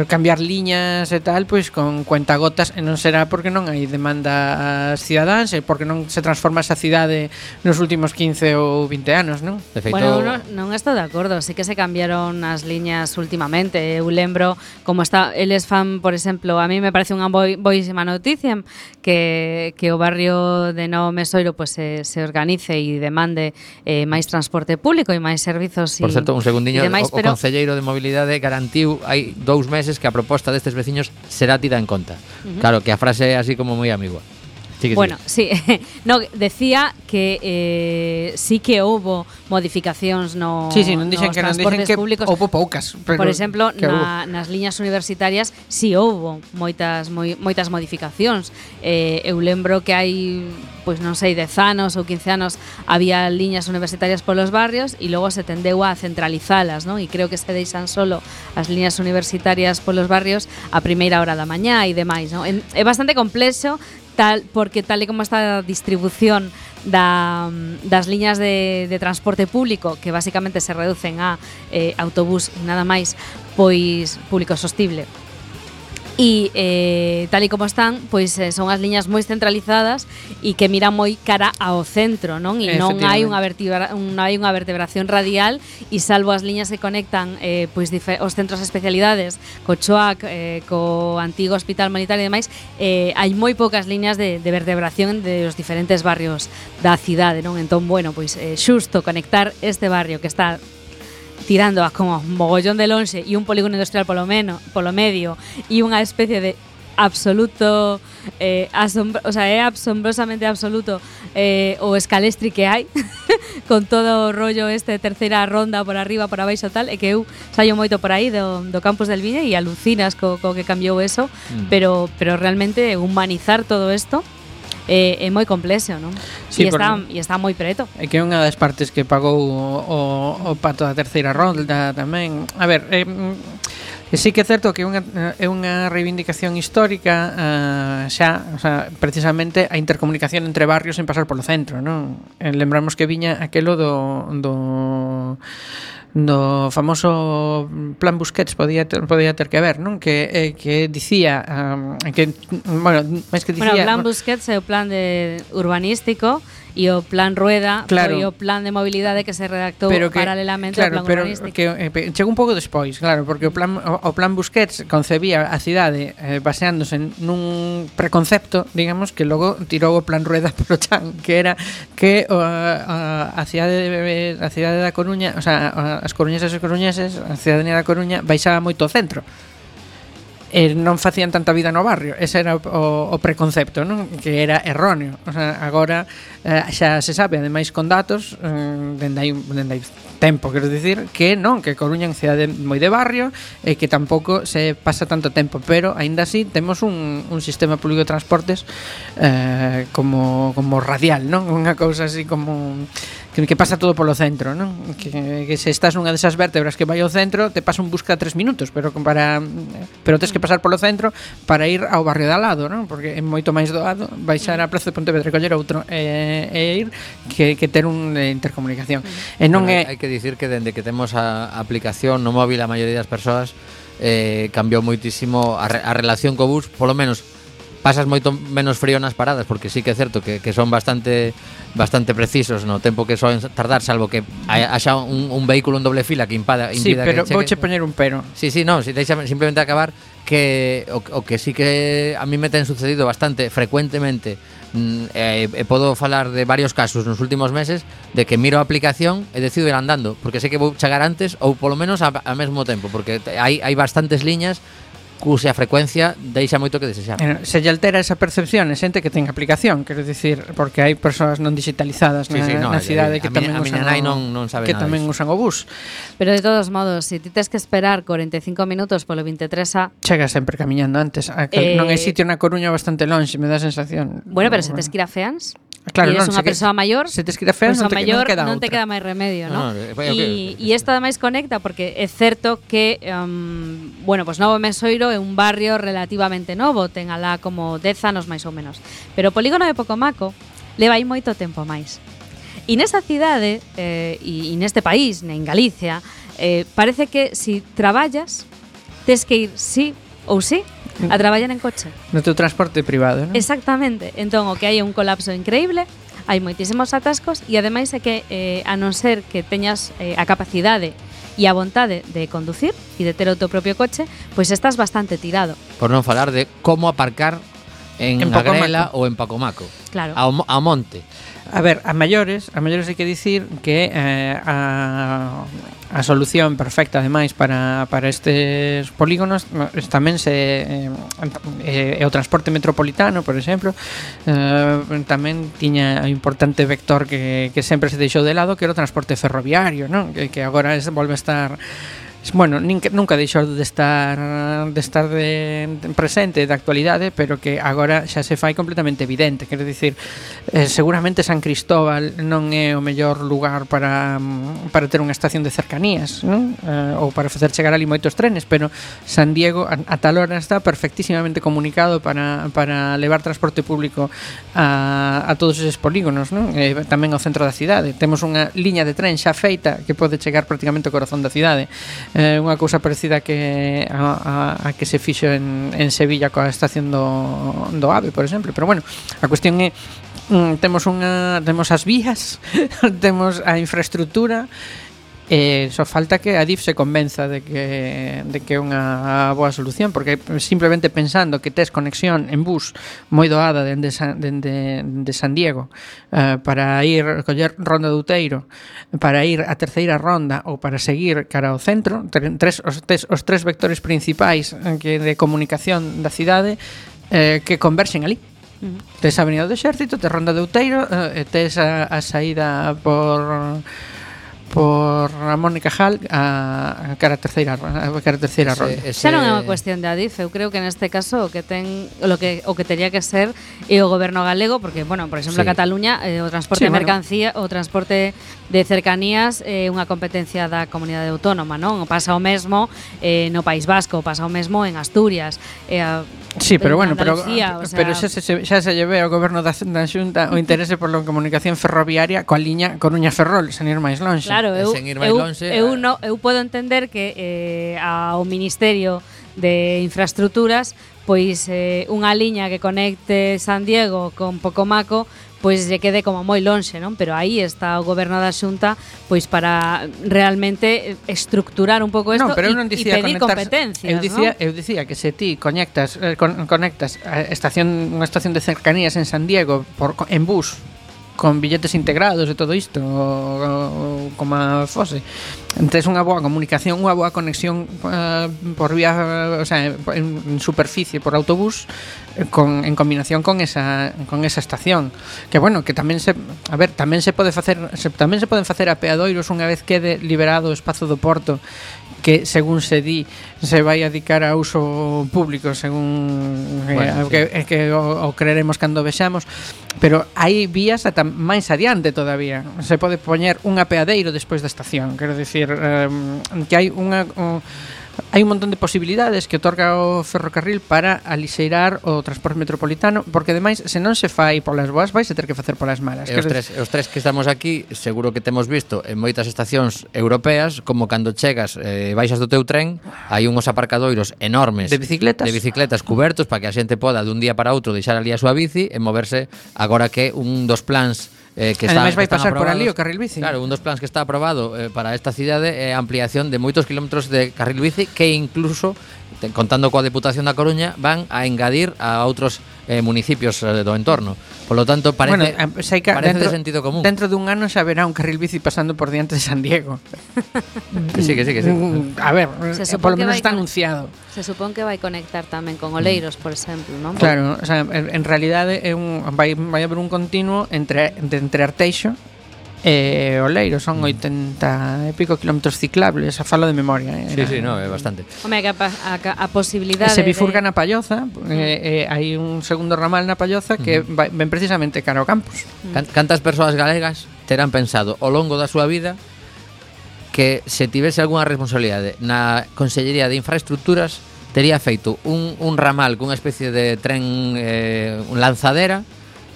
cambiar liñas e tal, pois con cuentagotas e non será porque non hai demanda cidadáns e porque non se transforma esa cidade nos últimos 15 ou 20 anos, non? De feito... Bueno, non, non estou de acordo, sí que se cambiaron as liñas últimamente, eu lembro como está, eles fan, por exemplo, a mí me parece unha boi, boísima noticia que, que o barrio de Novo Mesoiro pues, pois, se, se organice e demande eh, máis transporte público e máis servizos Por certo, un segundiño, demais, o, o pero... Concelleiro de Mobilidade garantiu hai dous meses que a proposta destes veciños será tida en conta. Uh -huh. Claro, que a frase é así como moi amigua. Sigue, bueno, sigue. sí. no, decía que eh, sí que houbo modificacións no Sí, sí, non dixen que non dixen que públicos. houbo poucas, pero Por exemplo, na, nas liñas universitarias sí houbo moitas moi, moitas modificacións. Eh, eu lembro que hai pois non sei, 10 anos ou 15 anos había liñas universitarias polos barrios e logo se tendeu a centralizalas, non? E creo que se deixan solo as liñas universitarias polos barrios a primeira hora da mañá e demais, non? É bastante complexo tal porque tal e como está a distribución da, das liñas de, de transporte público que basicamente se reducen a eh, autobús e nada máis pois público sostible. E eh, tal e como están, pois son as liñas moi centralizadas e que miran moi cara ao centro, non? E non hai unha vertebra, non hai unha vertebración radial e salvo as liñas que conectan eh, pois os centros de especialidades co CHOAC, eh, co antigo Hospital Humanitario e demais, eh, hai moi poucas liñas de, de vertebración de os diferentes barrios da cidade, non? Entón, bueno, pois eh, xusto conectar este barrio que está tirando a como mogollón de lonxe e un polígono industrial polo, menos, polo medio e unha especie de absoluto eh, asombro, o sea, é asombrosamente absoluto eh, o escalestri que hai con todo o rollo este terceira ronda por arriba, por abaixo tal e que eu saio moito por aí do, do campus del Viña e alucinas co, co que cambiou eso mm. pero, pero realmente humanizar todo isto é, é moi complexo, non? Sí, e, está, e está moi preto. É que é unha das partes que pagou o, o o pato da terceira ronda tamén. A ver, eh, E sí que é certo que é unha, é unha reivindicación histórica uh, xa, o sea, precisamente a intercomunicación entre barrios sen pasar polo centro, non? Eh, lembramos que viña aquelo do, do do famoso plan Busquets podía ter, podía ter que ver, non? Que eh, que dicía um, que bueno, máis que dicía, bueno, plan Busquets é o plan de urbanístico e o plan rueda claro. foi o plan de mobilidade que se redactou pero que, paralelamente claro, ao plan urbanístico. pero que eh, chegou un pouco despois, claro, porque o plan o, o plan Busquets concebía a cidade eh, baseándose nun preconcepto, digamos, que logo tirou o plan rueda polo chan, que era que o, a, a cidade de, a cidade da Coruña, o sea, as coruñesas e coruñeses, a cidadanía da Coruña baixaba moito ao centro eh, non facían tanta vida no barrio. Ese era o, o preconcepto, non? Que era erróneo. O sea, agora eh, xa se sabe, ademais con datos, eh, dende hai, dende hai tempo, quero dicir, que non, que Coruña é unha cidade moi de barrio e que tampouco se pasa tanto tempo, pero aínda así temos un, un sistema público de transportes eh, como, como radial, non? Unha cousa así como que, que pasa todo polo centro, non? Que, que se estás nunha desas vértebras que vai ao centro, te pasa un bus cada tres minutos, pero para pero tens que pasar polo centro para ir ao barrio de al lado, non? Porque é moito máis doado baixar a Praza de Pontevedra e coller outro e, e ir que, que ter un eh, intercomunicación. Mm. E non bueno, é... Hai que dicir que dende que temos a aplicación no móvil a maioría das persoas eh, cambiou moitísimo a, re, a relación co bus, polo menos pasas moito menos frío nas paradas porque sí que é certo que, que son bastante bastante precisos no tempo que soen tardar salvo que haxa un, un vehículo en doble fila que impada Sí, pero que vouche poñer un pero. Sí, sí, no, si deixame simplemente acabar que o, o que sí que a mí me ten sucedido bastante frecuentemente mm, eh, e podo falar de varios casos nos últimos meses de que miro a aplicación e decido ir andando porque sei que vou chegar antes ou polo menos a, mesmo tempo porque hai, hai bastantes liñas cuxa frecuencia deixa moito que desexar. Eh, se lle altera esa percepción, é xente que ten aplicación, quero dicir, porque hai persoas non digitalizadas na, sí, sí, no, na cidade que tamén a usan nai o, non, non sabe que nada tamén usan o bus. Pero de todos modos, se si ti tes que esperar 45 minutos polo 23A, chega sempre camiñando antes, a eh, non hai eh, sitio na Coruña bastante lonxe, me dá sensación. Bueno, pero, pero se tes que ir a Feans, Claro, e non, unha persoa que, maior, se tes que ir a fer, non, te, maior, queda non te queda máis remedio, non? E no? Ah, okay, e esta ademais conecta porque é certo que um, bueno, pois pues Novo Mesoiro é un barrio relativamente novo, ten alá como 10 anos máis ou menos. Pero o polígono de Pocomaco leva aí moito tempo máis. E nesa cidade eh, e, e neste país, en Galicia, eh, parece que si traballas tes que ir sí Ou sí, a traballar en coche. No teu transporte privado, non? Exactamente. Entón, o que hai é un colapso increíble, hai moitísimos atascos e ademais é que eh, a non ser que teñas eh, a capacidade e a vontade de conducir e de ter o teu propio coche, pois estás bastante tirado. Por non falar de como aparcar en, en Agrela ou en Pacomaco. Claro. Ao, ao monte. A ver, a maiores, a maiores hai que dicir que eh, a, a solución perfecta ademais para, para estes polígonos tamén se eh, eh, o transporte metropolitano, por exemplo, eh, tamén tiña un importante vector que, que sempre se deixou de lado, que era o transporte ferroviario, non? Que, que agora es, volve a estar bueno, nin, nunca deixou de estar de estar de, de presente da actualidade, pero que agora xa se fai completamente evidente, quero dicir, eh, seguramente San Cristóbal non é o mellor lugar para para ter unha estación de cercanías, non? Eh, ou para facer chegar ali moitos trenes, pero San Diego a, a tal hora está perfectísimamente comunicado para para levar transporte público a a todos esos polígonos, non? Eh, tamén ao centro da cidade. Temos unha liña de tren xa feita que pode chegar prácticamente ao corazón da cidade eh, unha cousa parecida que a, a, a que se fixo en, en Sevilla coa estación do, do AVE, por exemplo. Pero bueno, a cuestión é mm, temos unha temos as vías, temos a infraestructura Eh, só falta que a DIF se convenza de que, de que é unha boa solución porque simplemente pensando que tes conexión en bus moi doada dende San, dende, dende San Diego eh, para ir coller Ronda de Outeiro para ir a terceira ronda ou para seguir cara ao centro tres, os, tes, os tres vectores principais eh, que de comunicación da cidade eh, que converxen ali. Tes a Avenida do Exército, tes Ronda de Outeiro, eh, tes a, a saída por por Ramón e Cajal a, a cara terceira a cara terceira ese, ronda. Ese... Xa non é unha cuestión da Adif, eu creo que neste caso o que ten o que o que tería que ser é o goberno galego porque bueno, por exemplo, sí. a Cataluña eh, o transporte sí, de mercancía, bueno. o transporte de cercanías é eh, unha competencia da comunidade autónoma, non? Pasa o mesmo eh, no País Vasco, pasa o mesmo en Asturias. Eh, Sí, pero bueno, pero, ah, o sea... pero xa, se, xa se lleve ao goberno da, da Xunta o interese pola comunicación ferroviaria coa liña Coruña Ferrol, sen ir máis lonxe. Claro, eu, sen ir máis eu, lonxe, eu, a... no, eu podo entender que eh, ao Ministerio de Infraestructuras pois eh, unha liña que conecte San Diego con Pocomaco pois lle quede como moi lonxe, non? Pero aí está o goberno da Xunta pois para realmente estructurar un pouco isto pero eu non dicía e pedir competencias, eu dicía, non? eu dicía que se ti conectas eh, con, conectas a estación unha estación de cercanías en San Diego por en bus con billetes integrados e todo isto o, o, como a fose. Entes unha boa comunicación unha boa conexión uh, por vía eh, o sea, en, en superficie por autobús eh, con, en combinación con esa con esa estación. Que bueno que tamén se a ver tamén se pode facer se, tamén se poden facer apeadoiros unha vez quede liberado o espazo do porto que según se di se vai adicar a uso público según eh, bueno, eh, sí. que, é que o, o creeremos cando vexamos pero hai vías ata máis adiante todavía se pode poñer un apeadeiro despois da estación quero dicir eh, que hai unha un, Hai un montón de posibilidades que otorga o ferrocarril para alixeirar o transporte metropolitano, porque ademais, se non se fai polas boas, vais a ter que facer polas malas. E os tres, os tres que estamos aquí, seguro que temos visto en moitas estacións europeas, como cando chegas, eh, baixas do teu tren, hai unhos aparcadoiros enormes de bicicletas, de bicicletas cubertos para que a xente poda dun día para outro deixar ali a súa bici e moverse agora que un dos plans Eh, que Ademais están, vai pasar por ali o carril bici. Claro, un dos plans que está aprobado eh, para esta cidade é eh, a ampliación de moitos kilómetros de carril bici que incluso contando coa Deputación da Coruña, van a engadir a outros eh, municipios eh, do entorno. Por lo tanto, parece, bueno, saica, parece dentro, de sentido común. Dentro dun ano xa verá un carril bici pasando por diante de San Diego. que sí, que sí, que sí. A ver, se eh, por lo menos está anunciado. Se supón que vai conectar tamén con Oleiros, por exemplo, non? Claro, o sea, en, en realidade é un, vai, vai haber un continuo entre, entre Arteixo eh, Oleiro son mm. 80 e pico kilómetros ciclables, a falo de memoria. Eh, sí, era, sí, no, é bastante. Home, que a, a, a posibilidade... Se bifurca de... na Palloza, eh, eh, hai un segundo ramal na Palloza que mm-hmm. uh -huh. ven precisamente cara ao campus. Mm. Cantas persoas galegas terán pensado ao longo da súa vida que se tivese algunha responsabilidade na Consellería de Infraestructuras tería feito un, un ramal cunha especie de tren eh, un lanzadera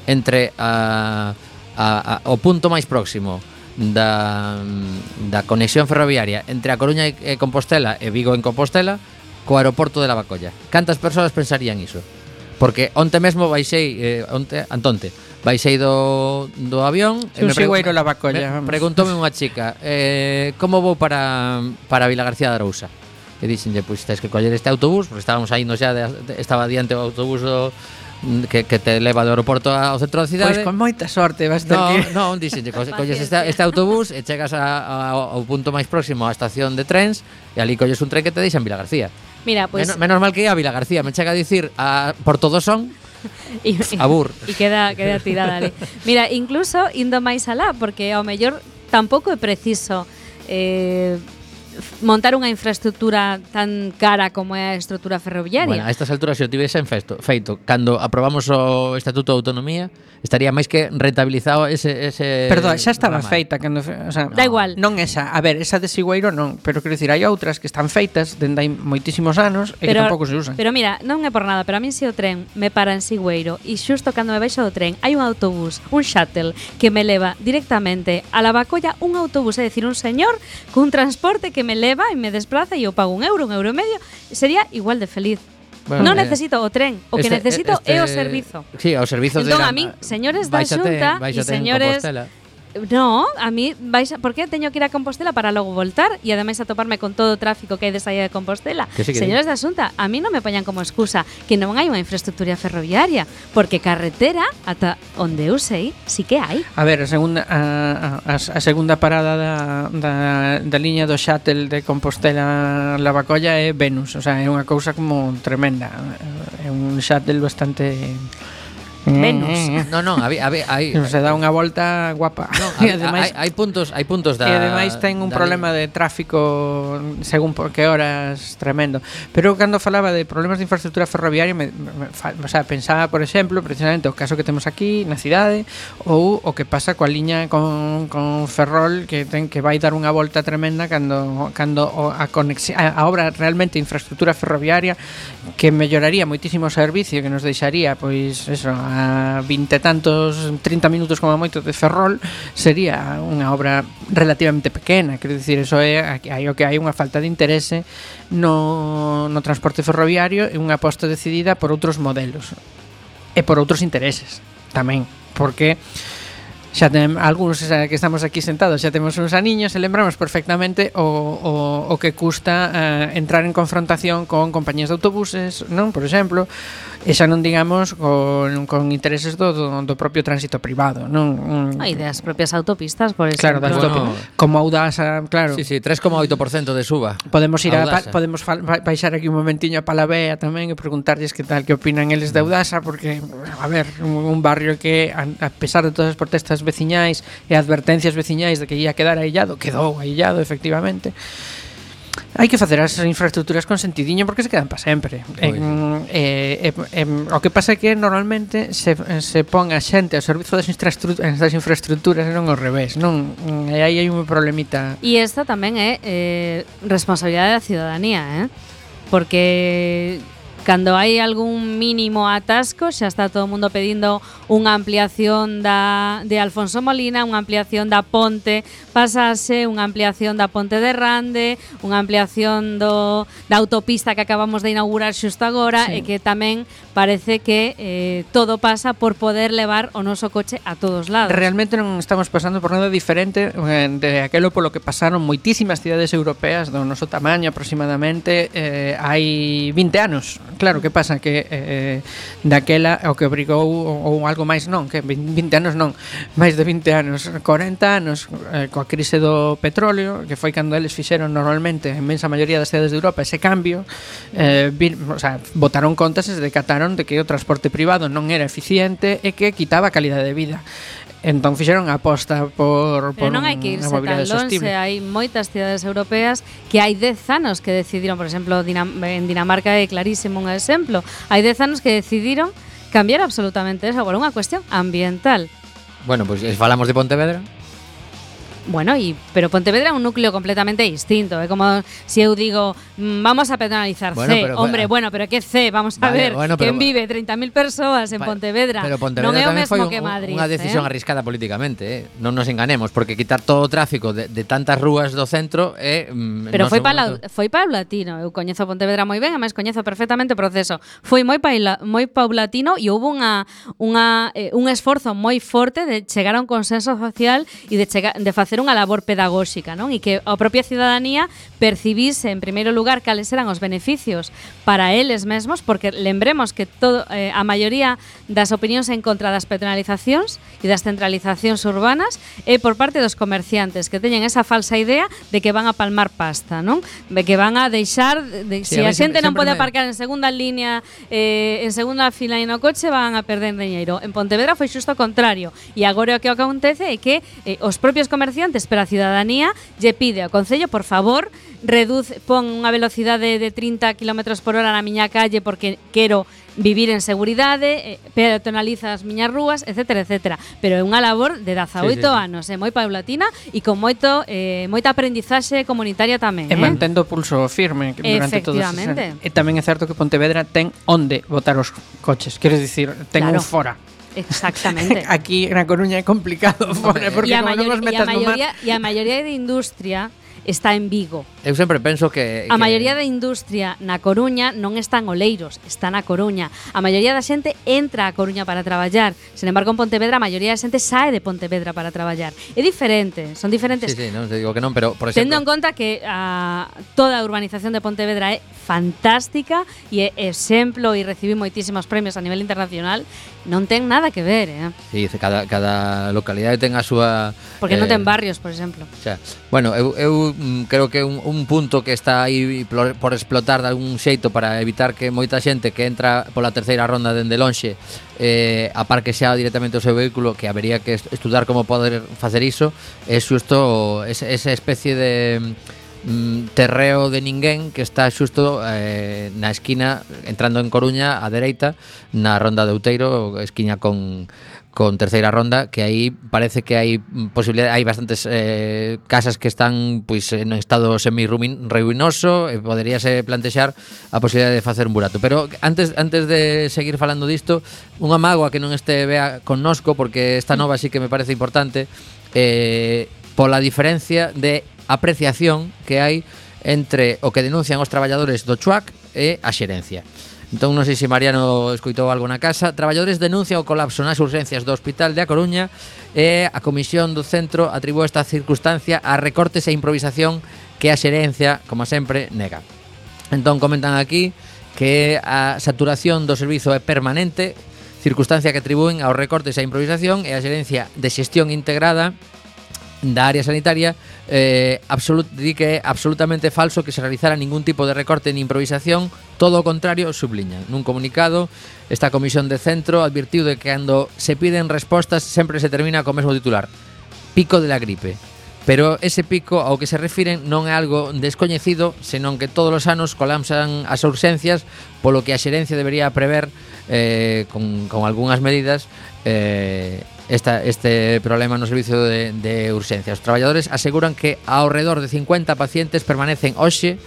entre a uh, a, a, o punto máis próximo da, da conexión ferroviaria entre a Coruña e Compostela e Vigo en Compostela co aeroporto de Lavacolla. Cantas persoas pensarían iso? Porque onte mesmo baixei, eh, onte, antonte, baixei do, do avión e me, pregu Lavacolla, me preguntoume unha chica eh, como vou para, para Vila García de Arousa? E dixenlle, pois, tens que coller este autobús, porque estábamos aí, no xa, de, de, estaba diante o autobús do, que, que te leva do aeroporto ao centro da pois cidade Pois con moita sorte vas ter no, que... Non, dixen, co, colles este, este autobús e chegas a, a, ao punto máis próximo á estación de trens e ali colles un tren que te deixa en Vila García Mira, pois... Pues... Menos, menos mal que ia a Vila García, me chega a dicir a Porto do Son y, Abur. E queda, queda tirada ali. Mira, incluso indo máis alá, porque ao mellor tampouco é preciso eh, montar unha infraestructura tan cara como é a estrutura ferroviaria. Bueno, a estas alturas se o tivese en feito, feito cando aprobamos o Estatuto de Autonomía, estaría máis que rentabilizado ese ese Perdón, xa estaba ramal. feita cando, o sea, no. da igual. Non esa, a ver, esa de Sigueiro non, pero quero dicir, hai outras que están feitas dende hai moitísimos anos e que tampouco se usan. Pero mira, non é por nada, pero a min se o tren me para en Sigueiro e xusto cando me baixo do tren hai un autobús, un shuttle que me leva directamente a la Bacolla un autobús, é dicir, un señor cun transporte que me me leva e me desplaza e eu pago un euro, un euro e medio, sería igual de feliz. Bueno, non eh, necesito o tren, o este, que necesito este, é o servizo. Sí, o servizo entón, de Entón, a min, señores da Xunta e señores No, a mí vais a, porque teño que ir a Compostela para logo voltar e ademais a toparme con todo o tráfico que hai de saída de Compostela. Que sí, que Señores de Asunta, a mí non me poñan como excusa que non hai unha infraestructura ferroviaria, porque carretera ata onde eu sei, si que hai. A ver, a segunda a, a, a segunda parada da, da, da liña do shuttle de Compostela Lavacolla é Venus, o sea, é unha cousa como tremenda. É un shuttle bastante menos. Mm, mm, mm. No, no, a ver, hai se dá unha volta guapa. No, hai, ademais, hai, hai puntos, hai puntos da E ademais ten un da problema de tráfico según por que horas tremendo. Pero cando falaba de problemas de infraestructura ferroviaria, me, me, me o sea, pensaba, por exemplo, precisamente o caso que temos aquí na cidade ou o que pasa coa liña con, con Ferrol que ten que vai dar unha volta tremenda cando cando a conexión a, a obra realmente infraestructura ferroviaria que melloraría moitísimo o servicio que nos deixaría pois eso a vinte tantos, 30 minutos como moito de Ferrol, sería unha obra relativamente pequena, quero dicir, eso é hai o que hai unha falta de interese no, no transporte ferroviario e unha aposta decidida por outros modelos e por outros intereses tamén, porque xa ten algúns xa, que estamos aquí sentados xa temos uns aniños e lembramos perfectamente o, o, o que custa eh, entrar en confrontación con compañías de autobuses, non? Por exemplo, e xa non digamos con, con intereses do, do, do propio tránsito privado, non? Mm. Ai, das propias autopistas, por exemplo. Claro, das bueno. como Audasa, claro. Sí, sí, 3,8% de suba. Podemos ir Audasa. a, podemos baixar aquí un momentiño a Palavea tamén e preguntarlles que tal que opinan eles de mm. Audasa porque a ver, un, un barrio que a, a pesar de todas as protestas alertas veciñais e advertencias veciñais de que ia quedar aillado, quedou aillado efectivamente. Hai que facer as infraestructuras con sentidiño porque se quedan para sempre. Pois. En, eh, eh, eh, o que pasa é que normalmente se, se pon a xente ao servizo das, infraestructuras, das infraestructuras e non ao revés. Non, mm, e aí hai un problemita. E esta tamén é eh, responsabilidade da ciudadanía, eh? porque cando hai algún mínimo atasco xa está todo o mundo pedindo unha ampliación da, de Alfonso Molina, unha ampliación da Ponte Pasase, unha ampliación da Ponte de Rande, unha ampliación do, da autopista que acabamos de inaugurar xusto agora sí. e que tamén parece que eh, todo pasa por poder levar o noso coche a todos lados. Realmente non estamos pasando por nada diferente eh, de aquelo polo que pasaron moitísimas cidades europeas do noso tamaño aproximadamente eh, hai 20 anos Claro, que pasa que eh, daquela o que obrigou ou algo máis non, que 20 anos non, máis de 20 anos, 40 anos eh, coa crise do petróleo, que foi cando eles fixeron normalmente a inmensa maioría das cidades de Europa ese cambio, eh, vir, o sea, votaron contas e se decataron de que o transporte privado non era eficiente e que quitaba calidade de vida. Entón fixeron aposta por, por Pero non hai que irse tan longe, hai moitas cidades europeas que hai 10 anos que decidiron, por exemplo, Dinam en Dinamarca é clarísimo un exemplo, hai 10 anos que decidiron cambiar absolutamente eso por unha cuestión ambiental. Bueno, pois pues, falamos de Pontevedra. Bueno, y pero Pontevedra es un núcleo completamente distinto. ¿eh? como si yo digo, mm, vamos a penalizar bueno, C. Pero, Hombre, ah. bueno, pero ¿qué C? Vamos a vale, ver bueno, pero, quién vive 30.000 persoas en Pontevedra. Pero Pontevedra no é o mesmo foi que Madrid. Unha ¿eh? decisión eh? arriscada políticamente, eh? non nos enganemos, porque quitar todo o tráfico de, de tantas rúas do centro é eh, mm, Pero no foi pala, foi paulatino. Eu coñezo Pontevedra moi ben, además coñezo perfectamente o proceso. Foi moi paila, moi paulatino e houve unha unha eh, un esforzo moi forte de chegar a un consenso social e de chegar, de facer facer unha labor pedagóxica, non? E que a propia cidadanía percibise en primeiro lugar cales eran os beneficios para eles mesmos, porque lembremos que todo eh, a maioría das opinións en contra das patronalizacións e das centralizacións urbanas é por parte dos comerciantes que teñen esa falsa idea de que van a palmar pasta, non? De que van a deixar de, sí, se si a, a xente non pode aparcar en segunda línea, eh, en segunda fila e no coche van a perder dinheiro. En Pontevedra foi xusto o contrario e agora o que acontece é que eh, os propios comerciantes representantes pero a ciudadanía lle pide ao Concello, por favor, reduz, pon unha velocidade de 30 km por hora na miña calle porque quero vivir en seguridade, eh, peatonaliza as miñas rúas, etcétera, etcétera. Pero é unha labor de 18 sí, sí. anos, é eh, moi paulatina e con moito eh, moita aprendizaxe comunitaria tamén. E eh? mantendo o pulso firme durante todos os anos. E tamén é certo que Pontevedra ten onde botar os coches, queres dicir, ten claro. un fora Exactamente. Aquí en La Coruña es complicado, porque y a, mayor, y, a mayoría, y a mayoría de industria está en Vigo. Eu sempre penso que, que... A maioría da industria na Coruña non está en Oleiros, está na Coruña. A maioría da xente entra a Coruña para traballar. Sen embargo, en Pontevedra a maioría da xente sae de Pontevedra para traballar. É diferente, son diferentes. Sí, sí, non te digo que non, pero por exemplo... Tendo en conta que a, toda a urbanización de Pontevedra é fantástica e é exemplo e recibí moitísimos premios a nivel internacional, non ten nada que ver, eh? Sí, cada, cada localidade ten a súa... Porque eh, non ten eh, barrios, por exemplo. Xa. Bueno, eu, eu Mm, creo que un, un punto que está aí por, por explotar de algún xeito para evitar que moita xente que entra pola terceira ronda dende lonxe eh, aparque xa directamente o seu vehículo que habería que estudar como poder facer iso é xusto esa especie de mm, terreo de ninguén que está xusto eh, na esquina entrando en Coruña á dereita na ronda de Outeiro esquina con con terceira ronda que aí parece que hai posibilidade hai bastantes eh, casas que están pois en estado semi ruinoso e poderíase plantexar a posibilidade de facer un burato pero antes antes de seguir falando disto unha mágoa que non este vea connosco porque esta nova sí que me parece importante eh, pola diferencia de apreciación que hai entre o que denuncian os traballadores do Chuac e a xerencia. Entón non sei se Mariano escoitou algo na casa. Traballadores denuncia o colapso nas urgencias do Hospital de A Coruña e a Comisión do Centro atribúa esta circunstancia a recortes e improvisación que a xerencia, como sempre, nega. Entón comentan aquí que a saturación do servizo é permanente, circunstancia que atribúen aos recortes e a improvisación e a xerencia de xestión integrada da área sanitaria eh, absolut di que é absolutamente falso que se realizara ningún tipo de recorte ni improvisación, todo o contrario, subliña. Nun comunicado, esta comisión de centro advirtiu de que cando se piden respostas sempre se termina co mesmo titular, pico de la gripe. Pero ese pico ao que se refiren non é algo descoñecido, senón que todos os anos colapsan as urxencias, polo que a xerencia debería prever eh, con, con algunhas medidas eh, esta, este problema no servicio de, de urxencia. Os traballadores aseguran que ao redor de 50 pacientes permanecen hoxe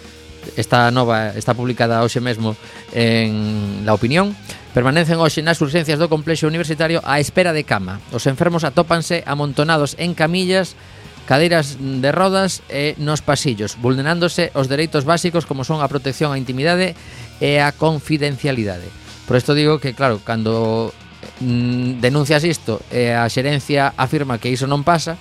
esta nova está publicada hoxe mesmo en La Opinión permanecen hoxe nas urxencias do complexo universitario á espera de cama. Os enfermos atópanse amontonados en camillas, cadeiras de rodas e nos pasillos, vulnerándose os dereitos básicos como son a protección á intimidade e a confidencialidade. Por isto digo que, claro, cando mm, denuncias isto e a xerencia afirma que iso non pasa,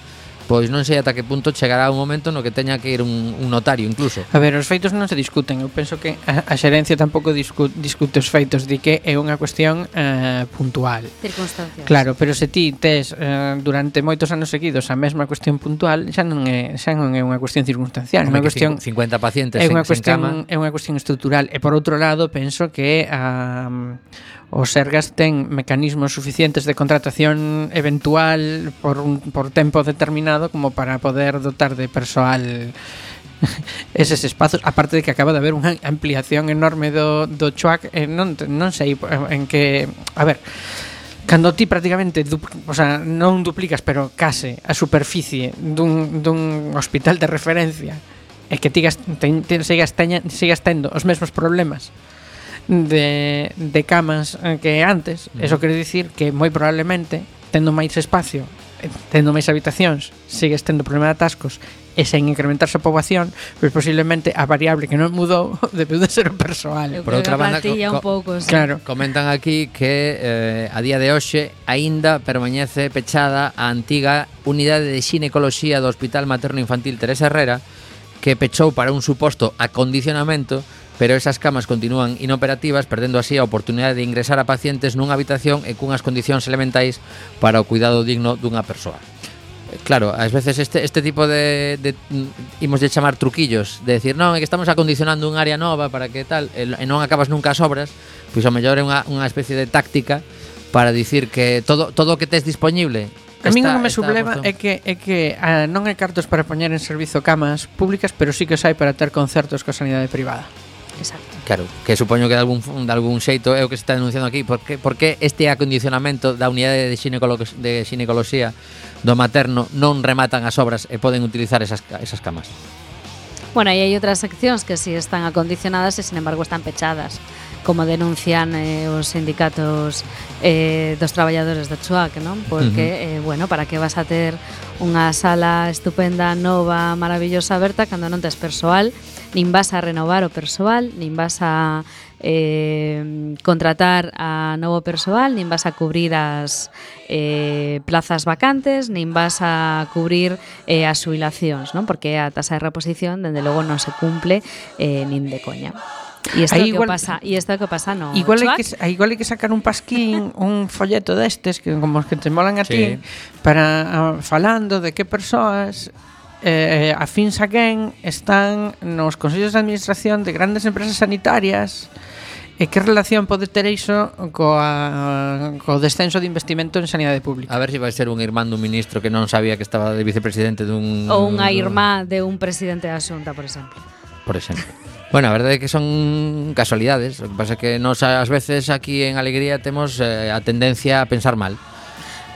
pois non sei ata que punto chegará un momento no que teña que ir un, un notario incluso. A ver, os feitos non se discuten, eu penso que a, a xerencia tampouco discu, discute os feitos, di que é unha cuestión eh, puntual. Circunstancias. Claro, pero se ti tes eh, durante moitos anos seguidos a mesma cuestión puntual, xa non é xa non é unha cuestión circunstancial, é unha cuestión 50 pacientes é unha sen, cuestión sen cama. é unha cuestión estrutural e por outro lado penso que a o Sergas ten mecanismos suficientes de contratación eventual por un por tempo determinado como para poder dotar de persoal eses espazos, aparte de que acaba de haber unha ampliación enorme do, do Chuac, eh, non, non sei en que... A ver, cando ti prácticamente, du, o sea, non duplicas, pero case a superficie dun, dun hospital de referencia, e que tigas, ten, ten, sigas, teña, sigas tendo os mesmos problemas, de, de camas eh, que antes. Mm. Eso quere dicir que moi probablemente tendo máis espacio, eh, tendo máis habitacións, sigues tendo problema de atascos e sen incrementarse a poboación, pois posiblemente a variable que non mudou debeu de ser o persoal. Por outra banda, co un pouco, sí. claro. comentan aquí que eh, a día de hoxe aínda permanece pechada a antiga unidade de xinecoloxía do Hospital Materno Infantil Teresa Herrera que pechou para un suposto acondicionamento pero esas camas continúan inoperativas, perdendo así a oportunidade de ingresar a pacientes nunha habitación e cunhas condicións elementais para o cuidado digno dunha persoa. Eh, claro, ás veces este, este tipo de, de imos de chamar truquillos De decir, non, é que estamos acondicionando un área nova para que tal E, e non acabas nunca as obras Pois ao mellor é unha, unha especie de táctica Para dicir que todo, todo o que tes disponible A mí non me subleva é que é que ah, non hai cartos para poñer en servizo camas públicas, pero sí que os hai para ter concertos coa sanidade privada. Exacto. Claro, que supoño que de algún, de algún xeito é o que se está denunciando aquí porque, porque este acondicionamento da unidade de, ginecolo, de ginecoloxía do materno non rematan as obras e poden utilizar esas, esas camas. Bueno, e hai outras seccións que sí están acondicionadas e, sin embargo, están pechadas como denuncian eh, os sindicatos eh, dos traballadores da CHUAC, non? Porque, uh -huh. eh, bueno, para que vas a ter unha sala estupenda, nova, maravillosa, aberta, cando non tes persoal, nin vas a renovar o persoal, nin vas a eh, contratar a novo persoal, nin vas a cubrir as eh, plazas vacantes, nin vas a cubrir eh, as subilacións, non? porque a tasa de reposición, dende logo, non se cumple eh, nin de coña. E isto igual, que pasa, e isto que pasa no igual hai que, igual hai que sacar un pasquín, un folleto destes que como os que te molan a ti para ah, falando de que persoas eh, eh afíns a quen están nos consellos de administración de grandes empresas sanitarias E que relación pode ter iso coa, co descenso de investimento en sanidade pública? A ver se si vai ser un irmán dun ministro que non sabía que estaba de vicepresidente dun... Ou unha irmá de un presidente da xunta, por exemplo. Por exemplo. bueno, a verdade é que son casualidades. O que pasa é que nos ás veces aquí en Alegría temos eh, a tendencia a pensar mal.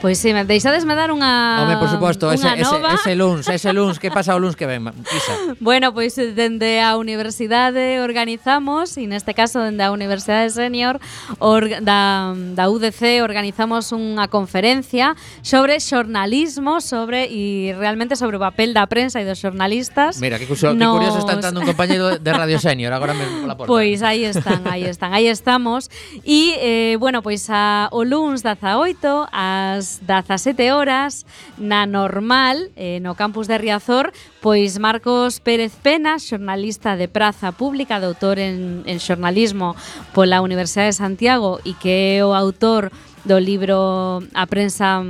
Pois si, sí, deixadesme dar unha Home, por suposto, ese, nova. ese, ese luns, ese luns, que pasa o luns que ven, Isa? Bueno, pois dende a universidade organizamos, e neste caso dende a Universidade Senior orga, da, da UDC organizamos unha conferencia sobre xornalismo, sobre e realmente sobre o papel da prensa e dos xornalistas. Mira, que, curioso, Nos... que curioso está entrando un compañeiro de Radio Senior agora mesmo pola porta. Pois aí están, aí están, aí estamos. E, eh, bueno, pois a, o luns 18 ás 17 horas na normal eh, no campus de Riazor pois Marcos Pérez Pena xornalista de praza pública doutor en, en xornalismo pola Universidade de Santiago e que é o autor do libro A Prensa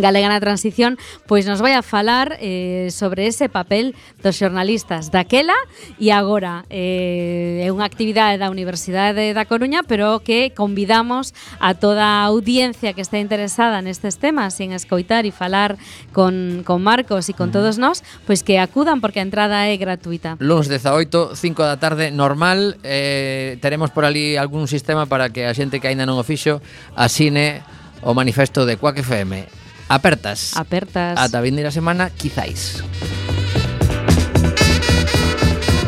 Galega na Transición, pois nos vai a falar eh, sobre ese papel dos xornalistas daquela e agora. Eh, é unha actividade da Universidade da Coruña, pero que convidamos a toda a audiencia que está interesada nestes temas en escoitar e falar con, con Marcos e con todos nós, pois que acudan porque a entrada é gratuita. Luns 18, 5 da tarde, normal. Eh, teremos por ali algún sistema para que a xente que aínda non o fixo asine o manifesto de Quack FM Apertas. Apertas. Ata vindeira semana, quizáis.